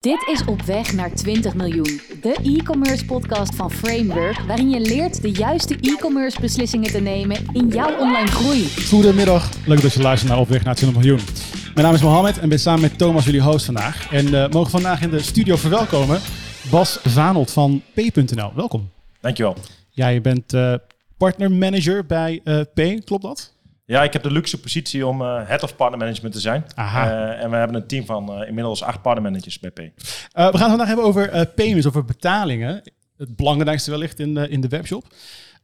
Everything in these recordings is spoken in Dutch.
Dit is Op Weg naar 20 miljoen, de e-commerce podcast van Framework, waarin je leert de juiste e-commerce beslissingen te nemen in jouw online groei. Goedemiddag, leuk dat je luistert naar Op Weg naar 20 miljoen. Mijn naam is Mohamed en ben samen met Thomas jullie host vandaag. En uh, mogen vandaag in de studio verwelkomen Bas Vanelt van P.nl. Welkom. Dankjewel. Ja, je bent uh, partnermanager bij uh, P, klopt dat? Ja, ik heb de luxe positie om uh, head of partner management te zijn. Uh, en we hebben een team van uh, inmiddels acht partnermanagers bij P. we gaan het vandaag hebben over payments, over betalingen. Het belangrijkste wellicht in de, in de webshop.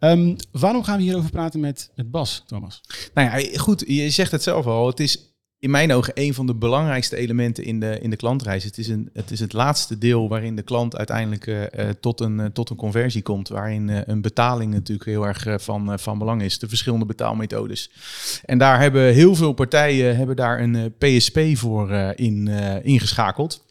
Um, waarom gaan we hierover praten met, met Bas, Thomas? Nou ja, goed, je zegt het zelf al. Het is in mijn ogen een van de belangrijkste elementen in de, in de klantreis. Het is, een, het is het laatste deel waarin de klant uiteindelijk uh, tot, een, uh, tot een conversie komt. Waarin een betaling natuurlijk heel erg van, van belang is. De verschillende betaalmethodes. En daar hebben heel veel partijen hebben daar een PSP voor in, ingeschakeld.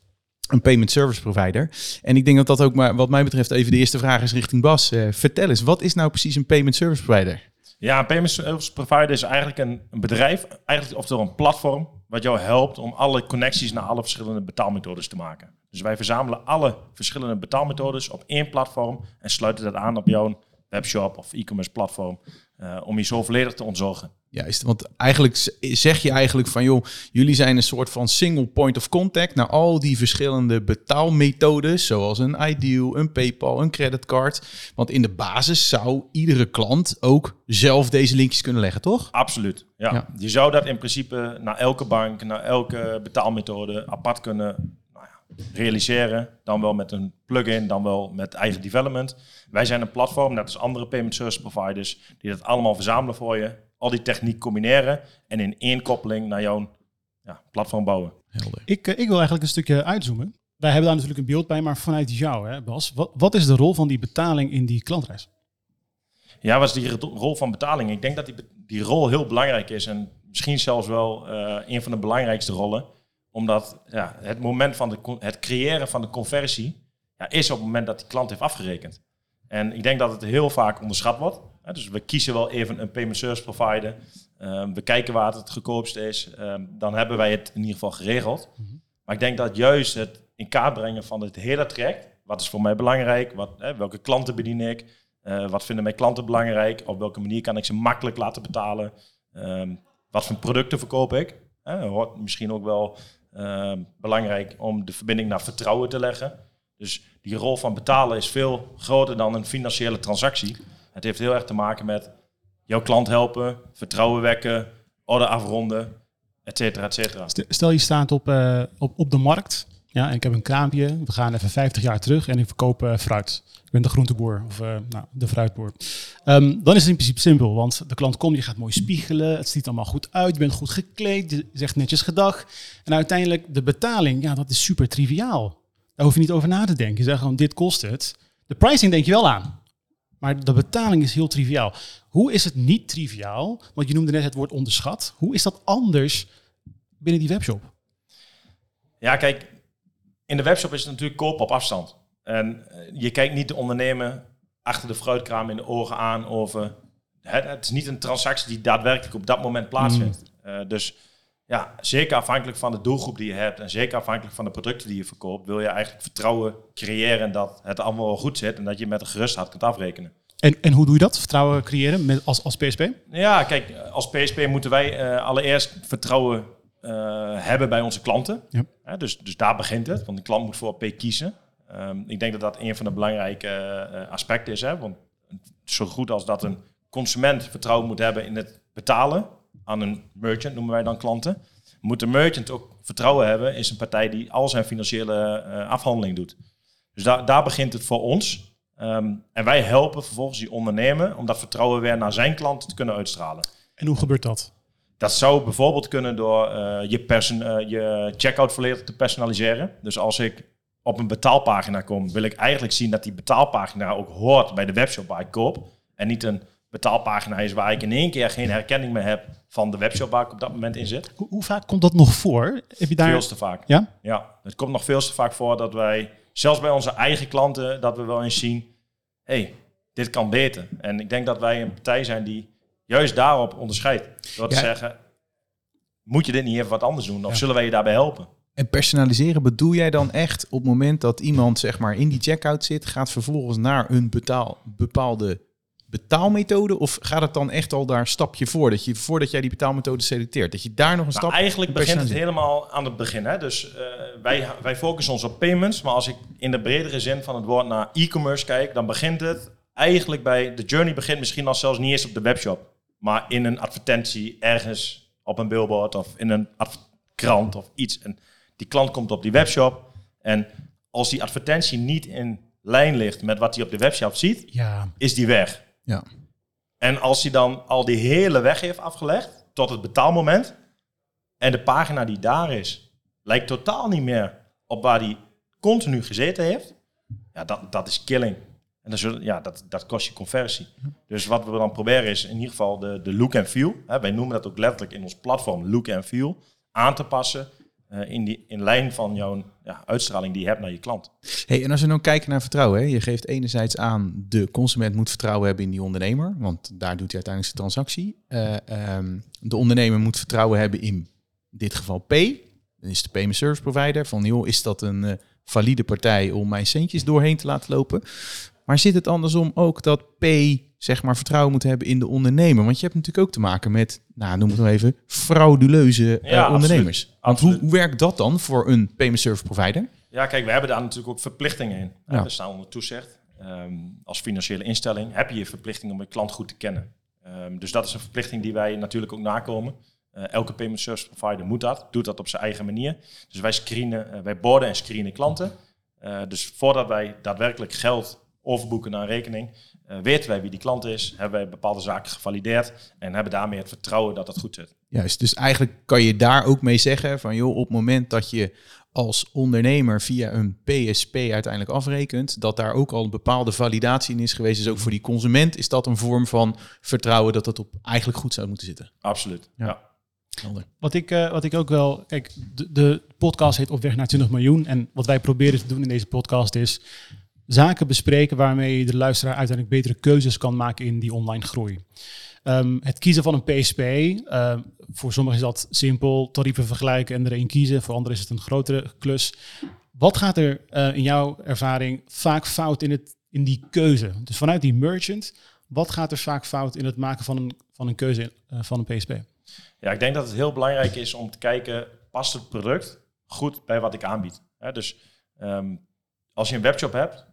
Een payment service provider. En ik denk dat dat ook maar wat mij betreft even de eerste vraag is richting Bas. vertel eens, wat is nou precies een payment service provider? Ja, payment service provider is eigenlijk een, bedrijf, eigenlijk oftewel een platform, wat jou helpt om alle connecties naar alle verschillende betaalmethodes te maken. Dus wij verzamelen alle verschillende betaalmethodes op één platform en sluiten dat aan op jouw webshop of e-commerce platform, uh, om je zo volledig te ontzorgen. Juist, want eigenlijk zeg je eigenlijk van joh, jullie zijn een soort van single point of contact naar al die verschillende betaalmethodes, zoals een Ideal, een PayPal, een creditcard. Want in de basis zou iedere klant ook zelf deze linkjes kunnen leggen, toch? Absoluut. Ja. ja. Je zou dat in principe naar elke bank, naar elke betaalmethode apart kunnen realiseren. Dan wel met een plugin, dan wel met eigen development. Wij zijn een platform, net als andere payment service providers, die dat allemaal verzamelen voor je al die techniek combineren en in één koppeling naar jouw ja, platform bouwen. Helder. Ik, uh, ik wil eigenlijk een stukje uitzoomen. Wij hebben daar natuurlijk een beeld bij, maar vanuit jou, hè, Bas, wat, wat is de rol van die betaling in die klantreis? Ja, wat is die rol van betaling? Ik denk dat die, die rol heel belangrijk is en misschien zelfs wel uh, een van de belangrijkste rollen. Omdat ja, het moment van de, het creëren van de conversie ja, is op het moment dat die klant heeft afgerekend. En ik denk dat het heel vaak onderschat wordt dus we kiezen wel even een payment service provider. Um, we kijken waar het het goedkoopst is. Um, dan hebben wij het in ieder geval geregeld. Mhm. Maar ik denk dat juist het in kaart brengen van het hele traject. Wat is voor mij belangrijk? Wat, hè, welke klanten bedien ik? Uh, wat vinden mijn klanten belangrijk? Op welke manier kan ik ze makkelijk laten betalen? Um, wat voor producten verkoop ik? Uh, hoort misschien ook wel belangrijk om de verbinding naar vertrouwen te leggen. Dus die rol van betalen is veel groter dan een financiële transactie. Het heeft heel erg te maken met jouw klant helpen, vertrouwen wekken, order afronden, et cetera, et cetera. Stel je staat op, uh, op, op de markt ja, en ik heb een kraampje. We gaan even 50 jaar terug en ik verkoop uh, fruit. Ik ben de groenteboer of uh, nou, de fruitboer. Um, dan is het in principe simpel, want de klant komt, je gaat mooi spiegelen. Het ziet allemaal goed uit, je bent goed gekleed, je zegt netjes gedag. En uiteindelijk de betaling, ja, dat is super triviaal. Daar hoef je niet over na te denken. Je zegt gewoon, dit kost het. De pricing denk je wel aan. Maar de betaling is heel triviaal. Hoe is het niet triviaal? Want je noemde net het woord onderschat. Hoe is dat anders binnen die webshop? Ja, kijk, in de webshop is het natuurlijk koop op afstand. En eh, je kijkt niet de ondernemer achter de fruitkraam in de ogen aan over... Het, het is niet een transactie die daadwerkelijk op dat moment plaatsvindt. Mm. Uh, dus ja, zeker afhankelijk van de doelgroep die je hebt en zeker afhankelijk van de producten die je verkoopt, wil je eigenlijk vertrouwen creëren dat het allemaal wel goed zit en dat je met een gerust hart kunt afrekenen. En, en hoe doe je dat? Vertrouwen creëren met, als, als PSP? Ja, kijk, als PSP moeten wij uh, allereerst vertrouwen hebben bij onze klanten. Ja. dus, dus daar begint het, want de klant moet voor P kiezen. Um, ik denk dat dat een van de belangrijke uh, aspecten is. Hè? Want zo goed als dat een consument vertrouwen moet hebben in het betalen, aan een merchant, noemen wij dan klanten. Moet de merchant ook vertrouwen hebben, is een partij die al zijn financiële uh, afhandeling doet. Dus daar, daar begint het voor ons. Um, en wij helpen vervolgens die ondernemer om dat vertrouwen weer naar zijn klanten te kunnen uitstralen. En hoe gebeurt dat? Dat zou bijvoorbeeld kunnen door uh, je, person, uh, je checkout volledig te personaliseren. Dus als ik op een betaalpagina kom, wil ik eigenlijk zien dat die betaalpagina ook hoort bij de webshop waar ik koop. En niet een betaalpagina is waar ik in één keer geen herkenning meer heb van de webshop waar ik op dat moment in zit. Hoe, hoe vaak komt dat nog voor? Heb je daar... Veel te vaak. Ja? Ja, het komt nog veel te vaak voor dat wij, zelfs bij onze eigen klanten, dat we wel eens zien, hey, dit kan beter. En ik denk dat wij een partij zijn die juist daarop onderscheidt. Door te zeggen, moet je dit niet even wat anders doen? Of zullen wij je daarbij helpen? En personaliseren bedoel jij dan echt op het moment dat iemand zeg maar in die checkout zit, gaat vervolgens naar een betaal, bepaalde betaalmethode? Of gaat het dan echt al daar een stapje voor? Dat je voordat jij die betaalmethode selecteert, dat je daar nog een Nou, stap. eigenlijk begint het helemaal aan het begin. Hè? Dus eh, wij, wij focussen ons op payments. Maar als ik in de bredere zin van het woord naar e-commerce kijk, dan begint het eigenlijk bij... De journey begint misschien al zelfs niet eens op de webshop. Maar in een advertentie ergens op een billboard of in een krant of iets. En die klant komt op die webshop. En als die advertentie niet in lijn ligt met wat hij op de webshop ziet, Ja, is die weg. Ja. En als hij dan al die hele weg heeft afgelegd tot het betaalmoment en de pagina die daar is, lijkt totaal niet meer op waar hij continu gezeten heeft, ja, dat, dat is killing. En dat, ja, dat, dat kost je conversie. Dus wat we dan proberen is in ieder geval de, de look en feel, hè, wij noemen dat ook letterlijk in ons platform look en feel, aan te passen eh, in, die, in lijn van jouw ja, uitstraling die je hebt naar je klant. Hey, en als we nou kijken naar vertrouwen, hè? je geeft enerzijds aan de consument moet vertrouwen hebben in die ondernemer, want daar doet hij uiteindelijk zijn transactie. Eh, ehm, de ondernemer moet vertrouwen hebben in dit geval P, dan is de payment service provider van joh, is dat een eh, valide partij om mijn centjes doorheen te laten lopen? Maar zit het andersom ook dat P zeg maar vertrouwen moet hebben in de ondernemer? Want je hebt natuurlijk ook te maken met, nou noem het maar even, frauduleuze eh, Ja, absoluut. ondernemers. Want hoe, Absoluut. hoe werkt dat dan voor een payment service provider? Ja, kijk, we hebben daar natuurlijk ook verplichtingen in. Ja. We staan onder toezicht. Ehm, als financiële instelling heb je je verplichting om je klant goed te kennen. Ehm, dus dat is een verplichting die wij natuurlijk ook nakomen. Eh, elke payment service provider moet dat, doet dat op zijn eigen manier. Dus wij screenen, eh, wij borden en screenen klanten. Dus voordat wij daadwerkelijk geld overboeken naar een rekening, eh, weten wij wie die klant is, hebben wij bepaalde zaken gevalideerd en hebben daarmee het vertrouwen dat het goed zit. Juist, dus eigenlijk kan je daar ook mee zeggen van joh, op het moment dat je als ondernemer via een PSP uiteindelijk afrekent, dat daar ook al een bepaalde validatie in is geweest. Dus ook voor die consument is dat een vorm van vertrouwen dat het op eigenlijk goed zou moeten zitten. Absoluut. Ja. Wat ik, eh, wat ik ook wel. Kijk, de, de podcast heet Op weg naar 20 miljoen. En wat wij proberen te doen in deze podcast is zaken bespreken waarmee de luisteraar uiteindelijk betere keuzes kan maken in die online groei. Ehm, het kiezen van een PSP, ehm, voor sommigen is dat simpel, tarieven vergelijken en er een kiezen. Voor anderen is het een grotere klus. Wat gaat er eh, in jouw ervaring vaak fout in, het, in die keuze? Dus vanuit die merchant, wat gaat er vaak fout in het maken van een, van een keuze eh, van een PSP? Ja, ik denk dat het heel belangrijk is om te kijken, past het product goed bij wat ik aanbied? Hè, dus ehm, als je een webshop hebt,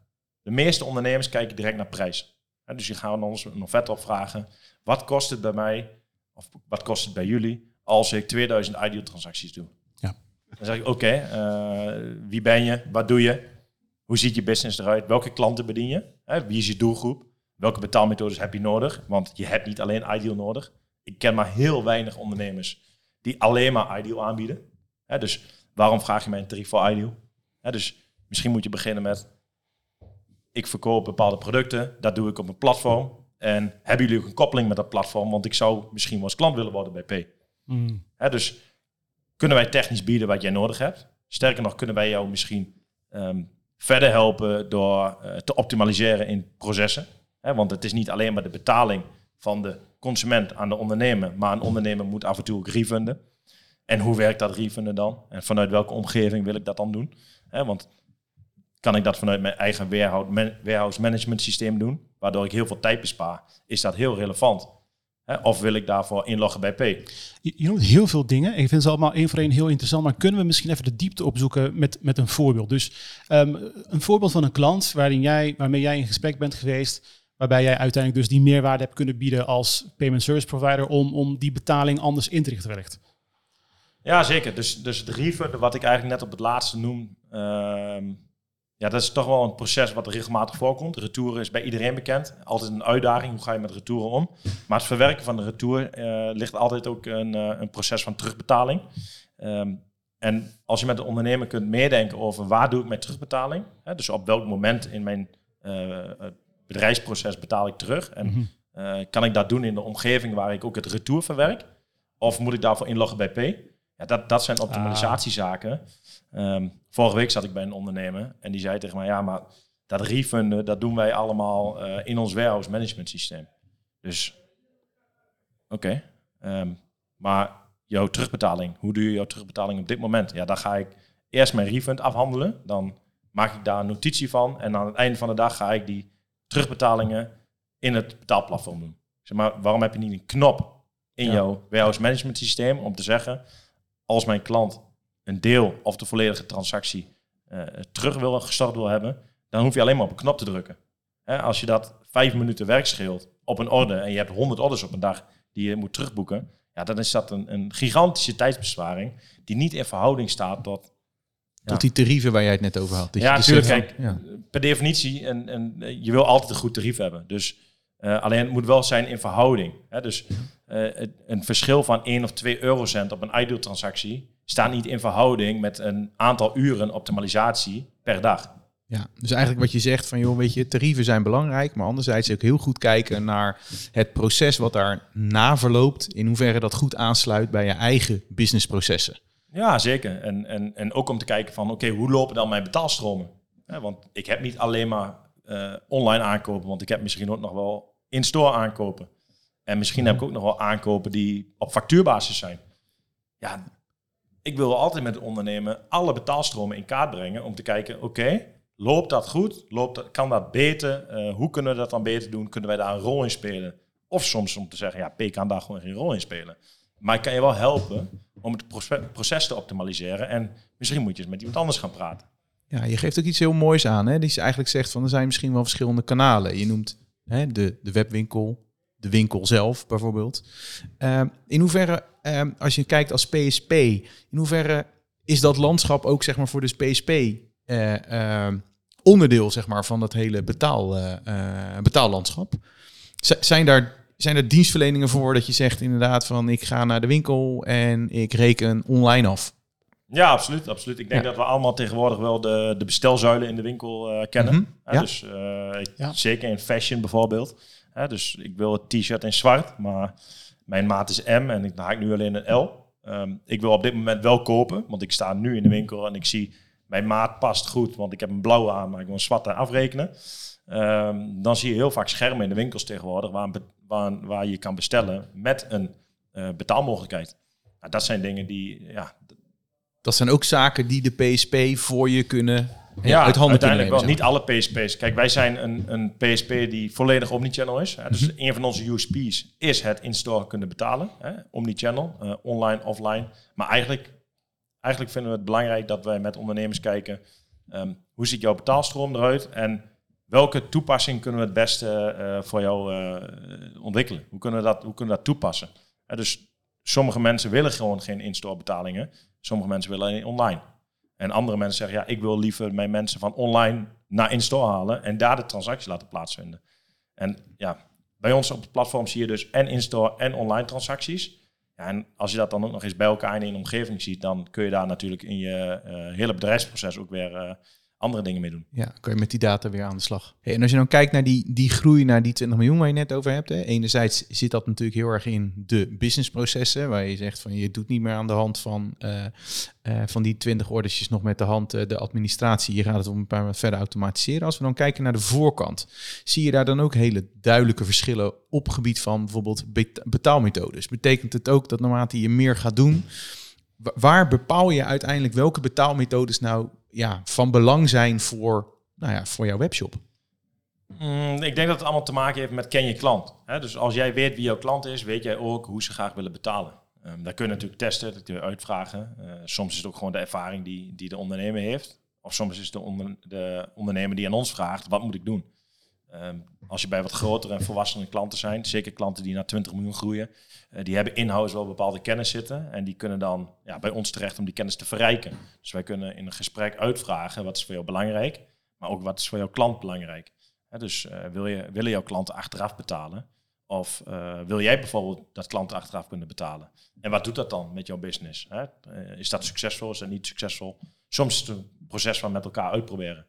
de meeste ondernemers kijken direct naar prijs. Dus je gaat ons een offerte opvragen. Wat kost het bij mij, of wat kost het bij jullie, als ik 2000 ideal transacties doe? Ja. Dan zeg ik, oké, eh, wie ben je? Wat doe je? Hoe ziet je business eruit? Welke klanten bedien je? Hè, wie is je doelgroep? Welke betaalmethodes heb je nodig? Want je hebt niet alleen ideal nodig. Ik ken maar heel weinig ondernemers die alleen maar ideal aanbieden. Hè, dus waarom vraag je mij een tarief voor ideal? Hè, dus misschien moet je beginnen met... Ik verkoop bepaalde producten, dat doe ik op een platform. En hebben jullie ook een koppeling met dat platform? Want ik zou misschien wel eens klant willen worden bij P. Mm. Hè, dus kunnen wij technisch bieden wat jij nodig hebt? Sterker nog, kunnen wij jou misschien ehm, verder helpen door eh, te optimaliseren in processen? Hè, want het is niet alleen maar de betaling van de consument aan de ondernemer, maar een ondernemer moet af en toe ook refunden. En hoe werkt dat refunden dan? En vanuit welke omgeving wil ik dat dan doen? Hè, want kan ik dat vanuit mijn eigen warehouse, man- warehouse management systeem doen, waardoor ik heel veel tijd bespaar? Is dat heel relevant? Hè, of wil ik daarvoor inloggen bij P? Je, noemt heel veel dingen. Ik vind ze allemaal één voor één heel interessant. Maar kunnen we misschien even de diepte opzoeken met, met een voorbeeld? Dus ehm, een voorbeeld van een klant waarin jij, waarmee jij in gesprek bent geweest. Waarbij jij uiteindelijk dus die meerwaarde hebt kunnen bieden als payment service provider om, om die betaling anders in te richten wellicht. Ja, zeker. Dus, dus het wat ik eigenlijk net op het laatste noem, ehm, ja, dat is toch wel een proces wat regelmatig voorkomt. Retouren is bij iedereen bekend. Altijd een uitdaging, hoe ga je met retouren om? Maar het verwerken van de retour eh, ligt altijd ook een, eh, een proces van terugbetaling. Ehm, en als je met de ondernemer kunt meedenken over waar doe ik mijn terugbetaling, hè, dus op welk moment in mijn eh, bedrijfsproces betaal ik terug en Mhm. kan ik dat doen in de omgeving waar ik ook het retour verwerk? Of moet ik daarvoor inloggen bij P? Ja, dat, dat zijn optimalisatiezaken. Ehm, vorige week zat ik bij een ondernemer en die zei tegen mij, ja, maar dat refunden, dat doen wij allemaal eh, in ons warehouse management systeem. Dus, oké. Ehm, maar jouw terugbetaling, hoe doe je jouw terugbetaling op dit moment? Ja, daar ga ik eerst mijn refund afhandelen. Dan maak ik daar een notitie van. En aan het einde van de dag ga ik die terugbetalingen in het betaalplatform doen. Zeg maar, waarom heb je niet een knop in Ja. jouw warehouse management systeem om te zeggen, als mijn klant een deel of de volledige transactie eh, terug wil gestart wil hebben, dan hoef je alleen maar op een knop te drukken. Hè, als je dat vijf minuten werk scheelt op een orde en je hebt 100 orders op een dag die je moet terugboeken, ja, dan is dat een, een gigantische tijdsbesparing die niet in verhouding staat tot Tot die tarieven waar jij het net over had. Ja, dus natuurlijk. zegt Kijk, ja. per definitie, en, en, eh, je wil altijd een goed tarief hebben. Dus eh, alleen het moet wel zijn in verhouding. Hè? Dus eh, het- een verschil van 1 of 2 eurocent op een ideal transactie staat niet in verhouding met een aantal uren optimalisatie per dag. Ja, dus eigenlijk wat je zegt van, joh, weet je, tarieven zijn belangrijk, maar anderzijds ook heel goed kijken naar het proces wat daar na verloopt, in hoeverre dat goed aansluit bij je eigen businessprocessen. Ja, zeker. En, en, en ook om te kijken van, oké, hoe lopen dan mijn betaalstromen? Want ik heb niet alleen maar eh, online aankopen, want ik heb misschien ook nog wel in-store aankopen. En misschien heb ik ook nog wel aankopen die op factuurbasis zijn. Ja, ik wil altijd met ondernemen alle betaalstromen in kaart brengen om te kijken, oké, loopt dat goed? Loopt dat, kan dat beter? Eh, hoe kunnen we dat dan beter doen? Kunnen wij daar een rol in spelen? Of soms om te zeggen, ja, P kan daar gewoon geen rol in spelen. Maar ik kan je wel helpen om het proces- proces te optimaliseren. En misschien moet je eens met iemand anders gaan praten. Ja, je geeft ook iets heel moois aan, hè? Die eigenlijk zegt van, er zijn misschien wel verschillende kanalen. Je noemt hè, de, de webwinkel, de winkel zelf bijvoorbeeld. Ehm, in hoeverre, ehm, als je kijkt als PSP, in hoeverre is dat landschap ook zeg maar voor de PSP eh, ehm, onderdeel zeg maar van dat hele betaal, eh, eh, betaallandschap? Zijn daar zijn er dienstverleningen voor dat je zegt inderdaad van ik ga naar de winkel en ik reken online af? Ja, absoluut. absoluut. Ik denk Ja. dat we allemaal tegenwoordig wel de, de bestelzuilen in de winkel eh, kennen. Mhm, ja. Dus eh, ik- Ja. zeker in fashion bijvoorbeeld. Dus ik wil het t-shirt in zwart, maar mijn maat is M en ik, haak ik nu alleen een L. Ehm, ik wil op dit moment wel kopen, want ik sta nu in de winkel en ik zie mijn maat past goed, want ik heb een blauwe aan, maar ik wil een zwarte afrekenen. Ehm, dan zie je heel vaak schermen in de winkels tegenwoordig waar, waar, waar je kan bestellen met een eh, betaalmogelijkheid. Nou, dat zijn dingen die, ja, Dat zijn ook zaken die de PSP voor je kunnen eh, ja, uit handen uiteindelijk nemen. wel. Niet alle PSP's. Kijk, wij zijn een, een PSP die volledig omnichannel is. Hè. Dus Mhm. een van onze USP's is het in-store kunnen betalen. Hè. Omnichannel, eh, online, offline. Maar eigenlijk, eigenlijk vinden we het belangrijk dat wij met ondernemers kijken... ehm, hoe ziet jouw betaalstroom eruit en welke toepassing kunnen we het beste eh, voor jou ontwikkelen? Hoe kunnen we dat, hoe kunnen we dat toepassen? Dus sommige mensen willen gewoon geen in-store betalingen. Sommige mensen willen online. En andere mensen zeggen, ja, ik wil liever mijn mensen van online naar in-store halen en daar de transactie laten plaatsvinden. En ja, bij ons op het platform zie je dus en in-store en online transacties. Ja, en als je dat dan ook nog eens bij elkaar in een omgeving ziet, dan kun je daar natuurlijk in je eh, hele bedrijfsproces ook weer eh, andere dingen mee doen. Ja, kan je met die data weer aan de slag. Hey, en als je dan kijkt naar die, die groei naar die 20 miljoen waar je net over hebt. Hè, enerzijds zit dat natuurlijk heel erg in de businessprocessen. Waar je zegt van je doet niet meer aan de hand van, eh, eh, van die 20 ordertjes nog met de hand eh, de administratie. Je gaat het op een paar wat verder automatiseren. Als we dan kijken naar de voorkant. Zie je daar dan ook hele duidelijke verschillen op gebied van bijvoorbeeld bet- betaalmethodes. Betekent het ook dat naarmate je meer gaat doen, Wa- Waar bepaal je uiteindelijk welke betaalmethodes nou ja, van belang zijn voor, nou ja, voor jouw webshop? Mm, ik denk dat het allemaal te maken heeft met ken je klant. Dus als jij weet wie jouw klant is, weet jij ook hoe ze graag willen betalen. Um, dat kun je natuurlijk testen, dat kun je uitvragen. Uh, soms is het ook gewoon de ervaring die, die de ondernemer heeft. Of soms is het de, de ondernemer die aan ons vraagt, wat moet ik doen? Um, als je bij wat grotere en volwassene klanten zijn, zeker klanten die naar 20 miljoen groeien, uh, die hebben in-house wel bepaalde kennis zitten. En die kunnen dan ja, bij ons terecht om die kennis te verrijken. Dus wij kunnen in een gesprek uitvragen, wat is voor jou belangrijk? Maar ook wat is voor jouw klant belangrijk? Dus uh, wil je, willen jouw klanten achteraf betalen? Of uh, wil jij bijvoorbeeld dat klanten achteraf kunnen betalen? En wat doet dat dan met jouw business? Is dat succesvol? Is dat niet succesvol? Soms is het een proces van met elkaar uitproberen.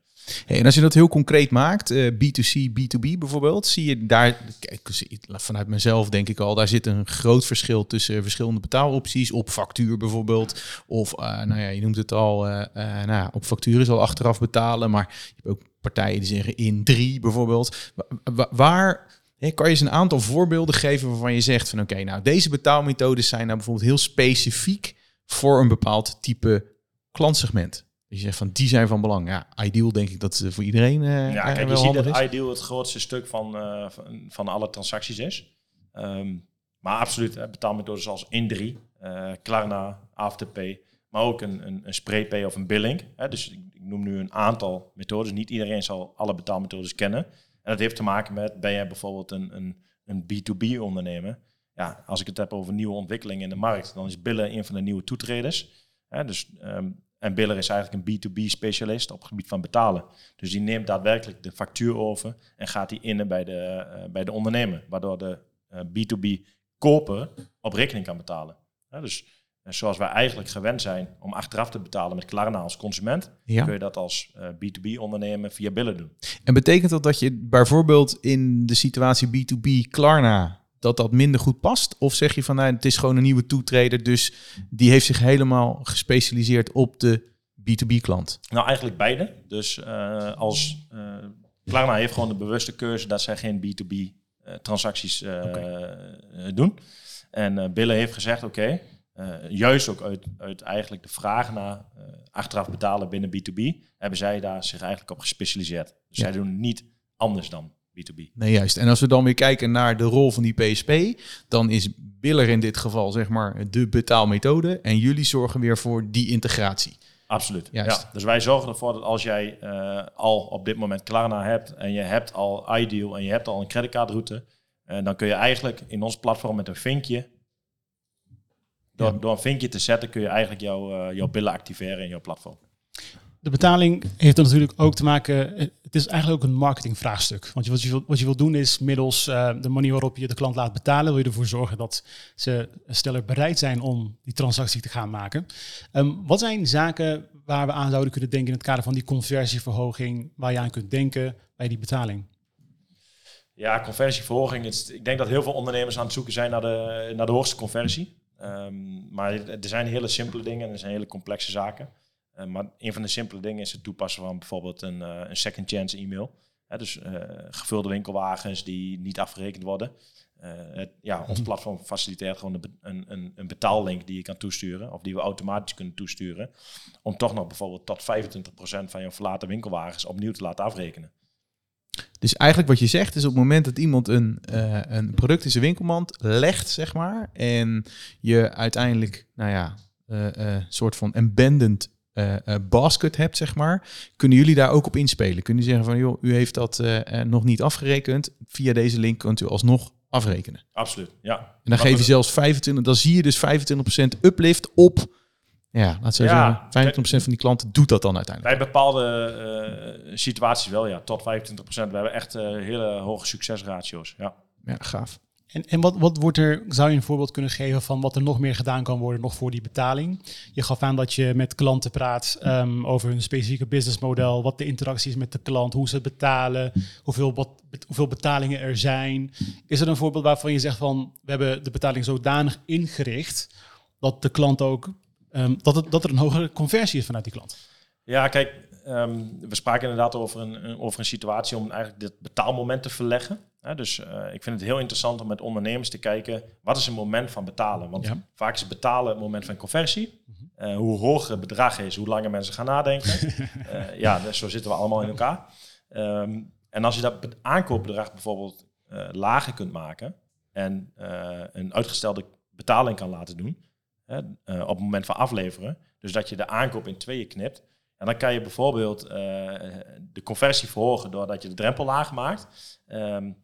En als je dat heel concreet maakt, uh, B2C, B2B bijvoorbeeld, zie je daar, kijk, vanuit mezelf denk ik al, daar zit een groot verschil tussen verschillende betaalopties, op factuur bijvoorbeeld, of uh, nou ja, je noemt het al, uh, nou ja, op factuur is al achteraf betalen, maar je hebt ook partijen die zeggen in drie bijvoorbeeld. Wa waar kan je eens een aantal voorbeelden geven waarvan je zegt van oké, nou deze betaalmethodes zijn nou bijvoorbeeld heel specifiek voor een bepaald type klantsegment? Je zegt van die zijn van belang. Ja, ideal denk ik dat ze voor iedereen uh, Ja, eh, kijk, je ziet dat is. Ideal het grootste stuk van, eh, van, van alle transacties is. Ehm, maar absoluut, betaalmethodes als Indri, eh Klarna, Afterpay, maar ook een, een, een SprayPay of een Billing. Hè. Dus ik, ik noem nu een aantal methodes. Niet iedereen zal alle betaalmethodes kennen. En dat heeft te maken met, ben jij bijvoorbeeld een, een, een B2B ondernemer? Ja, als ik het heb over nieuwe ontwikkelingen in de markt, dan is Billen een van de nieuwe toetreders. Hè, dus, ehm, en Biller is eigenlijk een B2B-specialist op het gebied van betalen. Dus die neemt daadwerkelijk de factuur over en gaat die innen bij de, eh, bij de ondernemer. Waardoor de eh, B2B koper op rekening kan betalen. Hè, dus eh, zoals wij eigenlijk gewend zijn om achteraf te betalen met Klarna als consument, Ja. kun je dat als eh, B2B-ondernemer via Billen doen. En betekent dat dat je bijvoorbeeld in de situatie B2B Klarna dat dat minder goed past? Of zeg je van nou, het is gewoon een nieuwe toetreder, dus die heeft zich helemaal gespecialiseerd op de B2B klant? Nou, eigenlijk beide. Dus eh, als uh, Klarna heeft gewoon de bewuste keuze dat zij geen B2B uh, transacties doen. En Billen heeft gezegd, oké, okay, juist ook uit, uit eigenlijk de vraag naar achteraf betalen binnen B2B, hebben zij daar zich eigenlijk op gespecialiseerd. Dus ja. zij doen niet anders dan B2B. Nee, juist. En als we dan weer kijken naar de rol van die PSP, dan is Biller in dit geval zeg maar de betaalmethode en jullie zorgen weer voor die integratie. Absoluut. Ja, dus wij zorgen ervoor dat als jij uh, al op dit moment Klarna hebt en je hebt al Ideal en je hebt al een creditcardroute, uh, dan kun je eigenlijk in ons platform met een vinkje, door, ja. door een vinkje te zetten, kun je eigenlijk jouw, uh, jouw billen activeren in jouw platform. De betaling heeft er natuurlijk ook te maken. Het is eigenlijk ook een marketingvraagstuk. Want wat je, wil, wat je doen is middels uh, de manier waarop je de klant laat betalen, wil je ervoor zorgen dat ze sneller bereid zijn om die transactie te gaan maken. Um, wat zijn zaken waar we aan zouden kunnen denken in het kader van die conversieverhoging, waar je aan kunt denken bij die betaling? Ja, conversieverhoging. Ik denk dat heel veel ondernemers aan het zoeken zijn naar de, naar de hoogste conversie. Um, maar er zijn hele simpele dingen en er zijn hele complexe zaken. Uh, maar een van de simpele dingen is het toepassen van bijvoorbeeld een, uh, een second chance e-mail. Dus uh, gevulde winkelwagens die niet afgerekend worden. Het, ja, ons platform faciliteert gewoon een, een, een, betaallink die je kan toesturen. Of die we automatisch kunnen toesturen. Om toch nog bijvoorbeeld tot 25% van je verlaten winkelwagens opnieuw te laten afrekenen. Dus eigenlijk wat je zegt is op het moment dat iemand een, een product in zijn winkelmand legt, zeg maar. En je uiteindelijk, nou ja, een soort van abandoned uh, uh, basket hebt, zeg maar, kunnen jullie daar ook op inspelen? Kunnen jullie zeggen van, joh, u heeft dat uh, nog niet afgerekend. Via deze link kunt u alsnog afrekenen. Absoluut, ja. En dan geef je zelfs 25, dan zie je dus 25% uplift op, ja, laat ze ja, zeggen, 25% van die klanten doet dat dan uiteindelijk. Bij bepaalde situaties wel, ja, tot 25%. We hebben echt hele hoge succesratio's, ja. Ja, gaaf. En, en wat, wat wordt er, zou je een voorbeeld kunnen geven van wat er nog meer gedaan kan worden nog voor die betaling? Je gaf aan dat je met klanten praat um, over hun specifieke businessmodel, wat de interactie is met de klant, hoe ze betalen, hoeveel, wat, hoeveel betalingen er zijn. Is er een voorbeeld waarvan je zegt van, we hebben de betaling zodanig ingericht dat de klant ook, um, dat, dat er een hogere conversie is vanuit die klant? Ja, kijk, um, we spraken inderdaad over een, over een situatie om eigenlijk dit betaalmoment te verleggen. Ja, dus uh, ik vind het heel interessant om met ondernemers te kijken, wat is een moment van betalen? Want ja. vaak is betalen het moment van conversie. Uh, hoe hoger het bedrag is, hoe langer mensen gaan nadenken. uh, ja, dus zo zitten we allemaal in elkaar. Um, en als je dat aankoopbedrag bijvoorbeeld lager kunt maken en een uitgestelde betaling kan laten doen op het moment van afleveren, dus dat je de aankoop in tweeën knipt, en dan kan je bijvoorbeeld de conversie verhogen doordat je de drempel laag maakt. Um,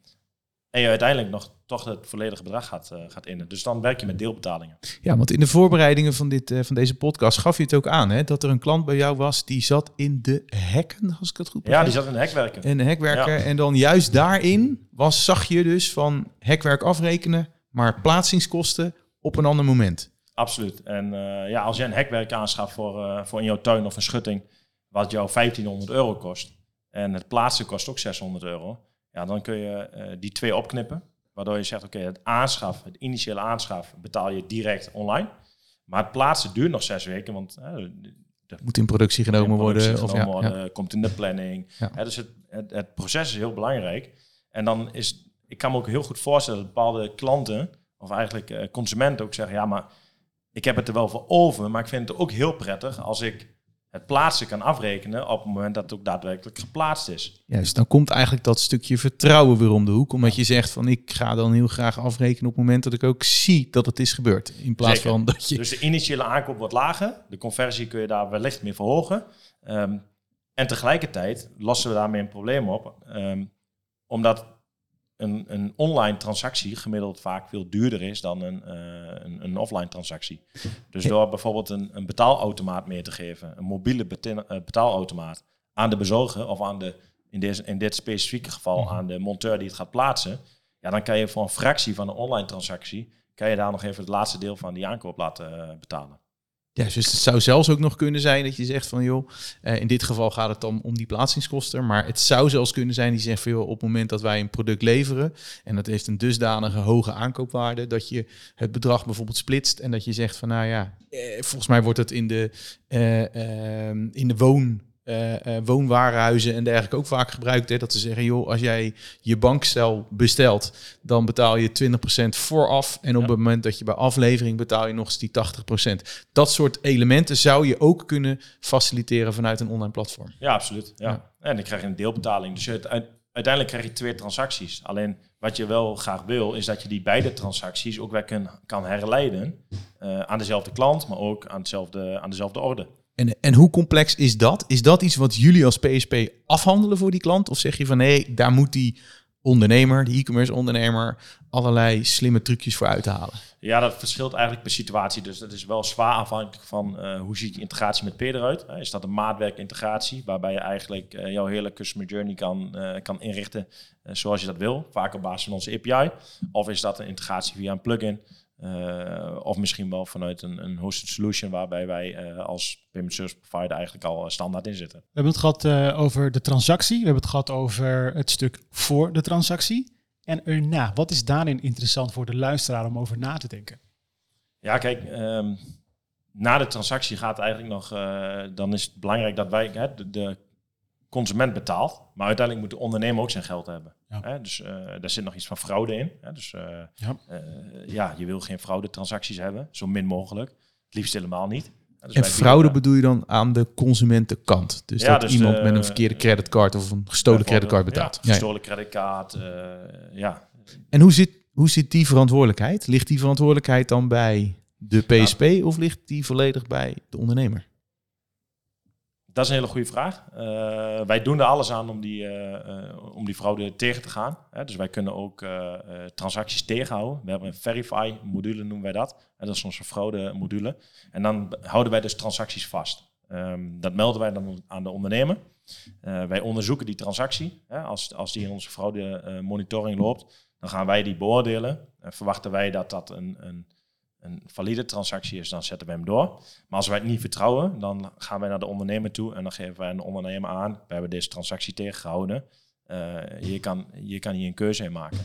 en je uiteindelijk nog toch het volledige bedrag gaat, uh, gaat innen. Dus dan werk je met deelbetalingen. Ja, want in de voorbereidingen van, dit, uh, van deze podcast gaf je het ook aan, hè, dat er een klant bij jou was die zat in de hekken, als ik het goed begrijp. Ja, die zat in de hekwerken. In de hekwerken. Ja. En dan juist daarin was, zag je dus van hekwerk afrekenen, maar plaatsingskosten op een ander moment. Absoluut. En uh, ja, als je een hekwerk aanschaft voor, voor in jouw tuin of een schutting, wat jou 1500 euro kost, en het plaatsen kost ook 600 euro, ja, dan kun je uh, die twee opknippen. Waardoor je zegt, oké, okay, het aanschaf, het initiële aanschaf betaal je direct online. Maar het plaatsen duurt nog zes weken, want... Uh, de, moet in productie genomen in productie worden. Genomen of, ja, worden, ja. komt in de planning. Ja. dus het, het, het, proces is heel belangrijk. En dan is, ik kan me ook heel goed voorstellen dat bepaalde klanten, of eigenlijk uh, consumenten ook zeggen, ja, maar ik heb het er wel voor over, maar ik vind het ook heel prettig als ik het plaatsen kan afrekenen op het moment dat het ook daadwerkelijk geplaatst is. Juist, dan komt eigenlijk dat stukje vertrouwen weer om de hoek. Omdat je zegt van ik ga dan heel graag afrekenen op het moment dat ik ook zie dat het is gebeurd. In plaats Zeker. van dat je... Dus de initiële aankoop wordt lager. De conversie kun je daar wellicht mee verhogen. Ehm, en tegelijkertijd lossen we daarmee een probleem op. Ehm, omdat een, een online transactie gemiddeld vaak veel duurder is dan een, eh, een, een offline transactie. Dus door bijvoorbeeld een, een betaalautomaat mee te geven, een mobiele eh, betaalautomaat, aan de bezorger of aan de, in, deze, in dit specifieke geval aan de monteur die het gaat plaatsen, ja, dan kan je voor een fractie van een online transactie, kan je daar nog even het laatste deel van die aankoop laten eh, betalen. Ja, dus het zou zelfs ook nog kunnen zijn dat je zegt van joh, eh, in dit geval gaat het dan om die plaatsingskosten. Maar het zou zelfs kunnen zijn die zegt van joh, op het moment dat wij een product leveren en dat heeft een dusdanige hoge aankoopwaarde, dat je het bedrag bijvoorbeeld splitst en dat je zegt van nou ja, eh, volgens mij wordt het in de, eh, ehm, in de woon. Eh, woonwarenhuizen en dergelijke ook vaak gebruikt. Hè, dat ze zeggen, joh, als jij je bankstel bestelt, dan betaal je 20% vooraf. En op Ja. het moment dat je bij aflevering betaal je nog eens die 80%. Dat soort elementen zou je ook kunnen faciliteren vanuit een online platform. Ja, absoluut. Ja. Ja. En dan krijg je een deelbetaling. Dus het, uiteindelijk krijg je twee transacties. Alleen wat je wel graag wil, is dat je die beide transacties ook weer kan, kan herleiden eh, aan dezelfde klant, maar ook aan, hetzelfde, aan dezelfde orde. En, en hoe complex is dat? Is dat iets wat jullie als PSP afhandelen voor die klant? Of zeg je van nee, daar moet die ondernemer, die e-commerce ondernemer, allerlei slimme trucjes voor uithalen? Ja, dat verschilt eigenlijk per situatie. Dus dat is wel zwaar afhankelijk van eh, hoe ziet die integratie met P eruit. Is dat een maatwerkintegratie, waarbij je eigenlijk eh, jouw hele customer journey kan, eh, kan inrichten zoals je dat wil, vaak op basis van onze API. Of is dat een integratie via een plugin? Eh, of misschien wel vanuit een, een hosted solution waarbij wij eh, als payment service provider eigenlijk al eh, standaard in zitten. We hebben het gehad eh, over de transactie. We hebben het gehad over het stuk voor de transactie. En erna, wat is daarin interessant voor de luisteraar om over na te denken? Ja, kijk, ehm, na de transactie gaat eigenlijk nog, dan is het belangrijk dat wij, hè, de, de consument betaalt, maar uiteindelijk moet de ondernemer ook zijn geld hebben. Ja. Hè, dus eh, daar zit nog iets van fraude in. Hè, dus eh, Ja. eh, ja, je wil geen fraude-transacties hebben, zo min mogelijk. Het liefst helemaal niet. Dus En fraude bieden- bedoel je dan aan de consumentenkant? Dus Ja, dat dus iemand de- met een verkeerde creditcard of een gestolen creditcard betaalt. Ja, gestolen creditcard, ja. En hoe zit, hoe zit die verantwoordelijkheid? Ligt die verantwoordelijkheid dan bij de PSP of ligt die volledig bij de ondernemer? Dat is een hele goede vraag. Eh, wij doen er alles aan om die, eh, eh, om die fraude tegen te gaan. Dus wij kunnen ook transacties tegenhouden. We hebben een Verify module, noemen wij dat. En dat is onze fraude module. En dan houden wij dus transacties vast. Ehm, dat melden wij dan aan de ondernemer. Wij onderzoeken die transactie. Als, als die in onze fraude eh, monitoring loopt, dan gaan wij die beoordelen. En verwachten wij dat dat een, een, een valide transactie is, dan zetten we hem door. Maar als wij het niet vertrouwen, dan gaan wij naar de ondernemer toe en dan geven wij de ondernemer aan. We hebben deze transactie tegengehouden. Eh, je, kan, je kan hier een keuze in maken.